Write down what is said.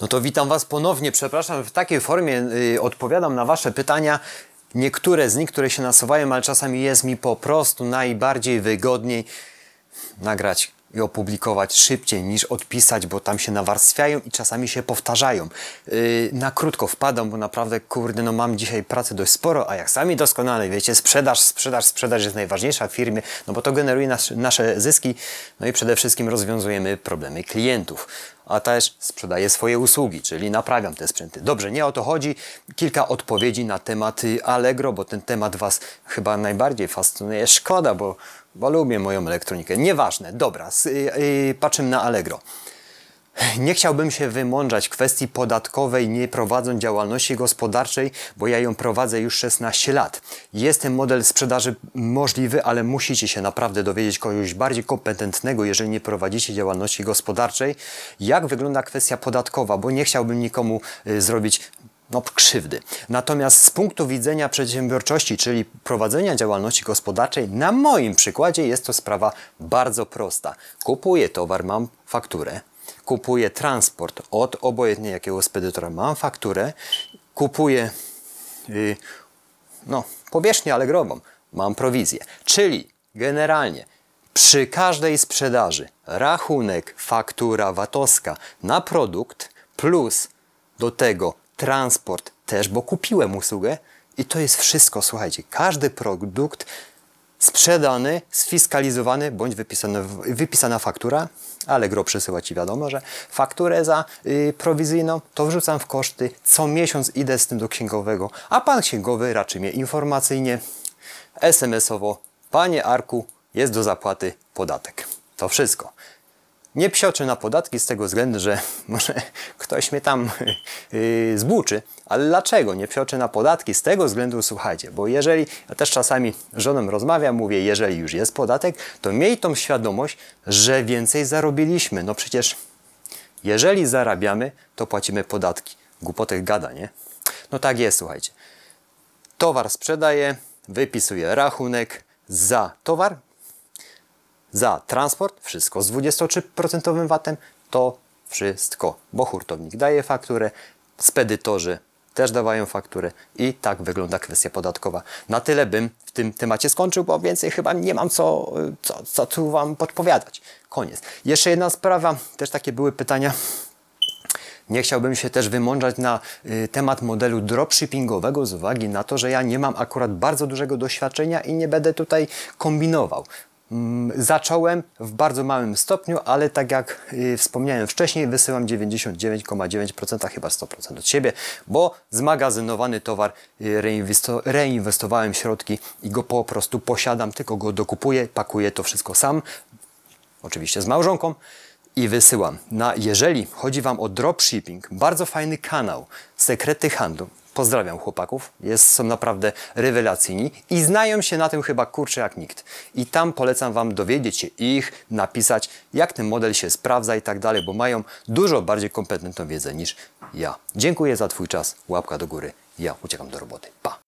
No to witam Was ponownie. Przepraszam, w takiej formie y, odpowiadam na Wasze pytania. Niektóre z nich, które się nasuwają, ale czasami jest mi po prostu najbardziej wygodniej nagrać i opublikować szybciej niż odpisać, bo tam się nawarstwiają i czasami się powtarzają. Yy, na krótko wpadam, bo naprawdę, kurde, no mam dzisiaj pracy dość sporo, a jak sami doskonale wiecie, sprzedaż, sprzedaż, sprzedaż jest najważniejsza w firmie, no bo to generuje nas, nasze zyski, no i przede wszystkim rozwiązujemy problemy klientów. A też sprzedaję swoje usługi, czyli naprawiam te sprzęty. Dobrze, nie o to chodzi. Kilka odpowiedzi na temat y, Allegro, bo ten temat Was chyba najbardziej fascynuje. Szkoda, bo bo lubię moją elektronikę. Nieważne, dobra, yy, yy, patrzymy na Allegro. Nie chciałbym się wymądrzać kwestii podatkowej, nie prowadząc działalności gospodarczej, bo ja ją prowadzę już 16 lat. Jest ten model sprzedaży możliwy, ale musicie się naprawdę dowiedzieć kogoś bardziej kompetentnego, jeżeli nie prowadzicie działalności gospodarczej, jak wygląda kwestia podatkowa, bo nie chciałbym nikomu y, zrobić no, krzywdy. Natomiast z punktu widzenia przedsiębiorczości, czyli prowadzenia działalności gospodarczej, na moim przykładzie jest to sprawa bardzo prosta. Kupuję towar, mam fakturę, kupuję transport od obojętnie jakiego spedytora, mam fakturę, kupuję yy, no, powierzchnię alegrową, mam prowizję. Czyli generalnie przy każdej sprzedaży rachunek, faktura VAT-owska na produkt plus do tego transport też, bo kupiłem usługę i to jest wszystko. Słuchajcie, każdy produkt sprzedany, sfiskalizowany bądź wypisany, wypisana faktura, ale gro przesyła Ci wiadomo, że fakturę za yy, prowizyjną to wrzucam w koszty, co miesiąc idę z tym do księgowego, a Pan księgowy raczy mnie informacyjnie, SMS-owo, Panie Arku, jest do zapłaty podatek. To wszystko. Nie psioczę na podatki z tego względu, że może ktoś mnie tam yy, zbuczy, ale dlaczego nie psioczę na podatki? Z tego względu, słuchajcie, bo jeżeli, ja też czasami żoną rozmawiam, mówię, jeżeli już jest podatek, to miej tą świadomość, że więcej zarobiliśmy. No przecież jeżeli zarabiamy, to płacimy podatki. Głupotek gada, nie? No tak jest, słuchajcie. Towar sprzedaję, wypisuję rachunek za towar, za transport, wszystko z 23% VAT-em, to wszystko, bo hurtownik daje fakturę, spedytorzy też dawają fakturę i tak wygląda kwestia podatkowa. Na tyle bym w tym temacie skończył, bo więcej chyba nie mam co, co, co tu Wam podpowiadać. Koniec. Jeszcze jedna sprawa, też takie były pytania. Nie chciałbym się też wymądrzać na y, temat modelu dropshippingowego z uwagi na to, że ja nie mam akurat bardzo dużego doświadczenia i nie będę tutaj kombinował. Mm, zacząłem w bardzo małym stopniu, ale tak jak y, wspomniałem wcześniej, wysyłam 99,9% chyba 100% od siebie, bo zmagazynowany towar y, reinwestowałem środki i go po prostu posiadam, tylko go dokupuję, pakuję to wszystko sam, oczywiście z małżonką i wysyłam. Na, jeżeli chodzi Wam o dropshipping, bardzo fajny kanał, Sekrety Handlu. Pozdrawiam chłopaków, jest, są naprawdę rewelacyjni i znają się na tym chyba kurczę jak nikt. I tam polecam Wam dowiedzieć się ich, napisać jak ten model się sprawdza i tak dalej, bo mają dużo bardziej kompetentną wiedzę niż ja. Dziękuję za Twój czas, łapka do góry, ja uciekam do roboty. Pa!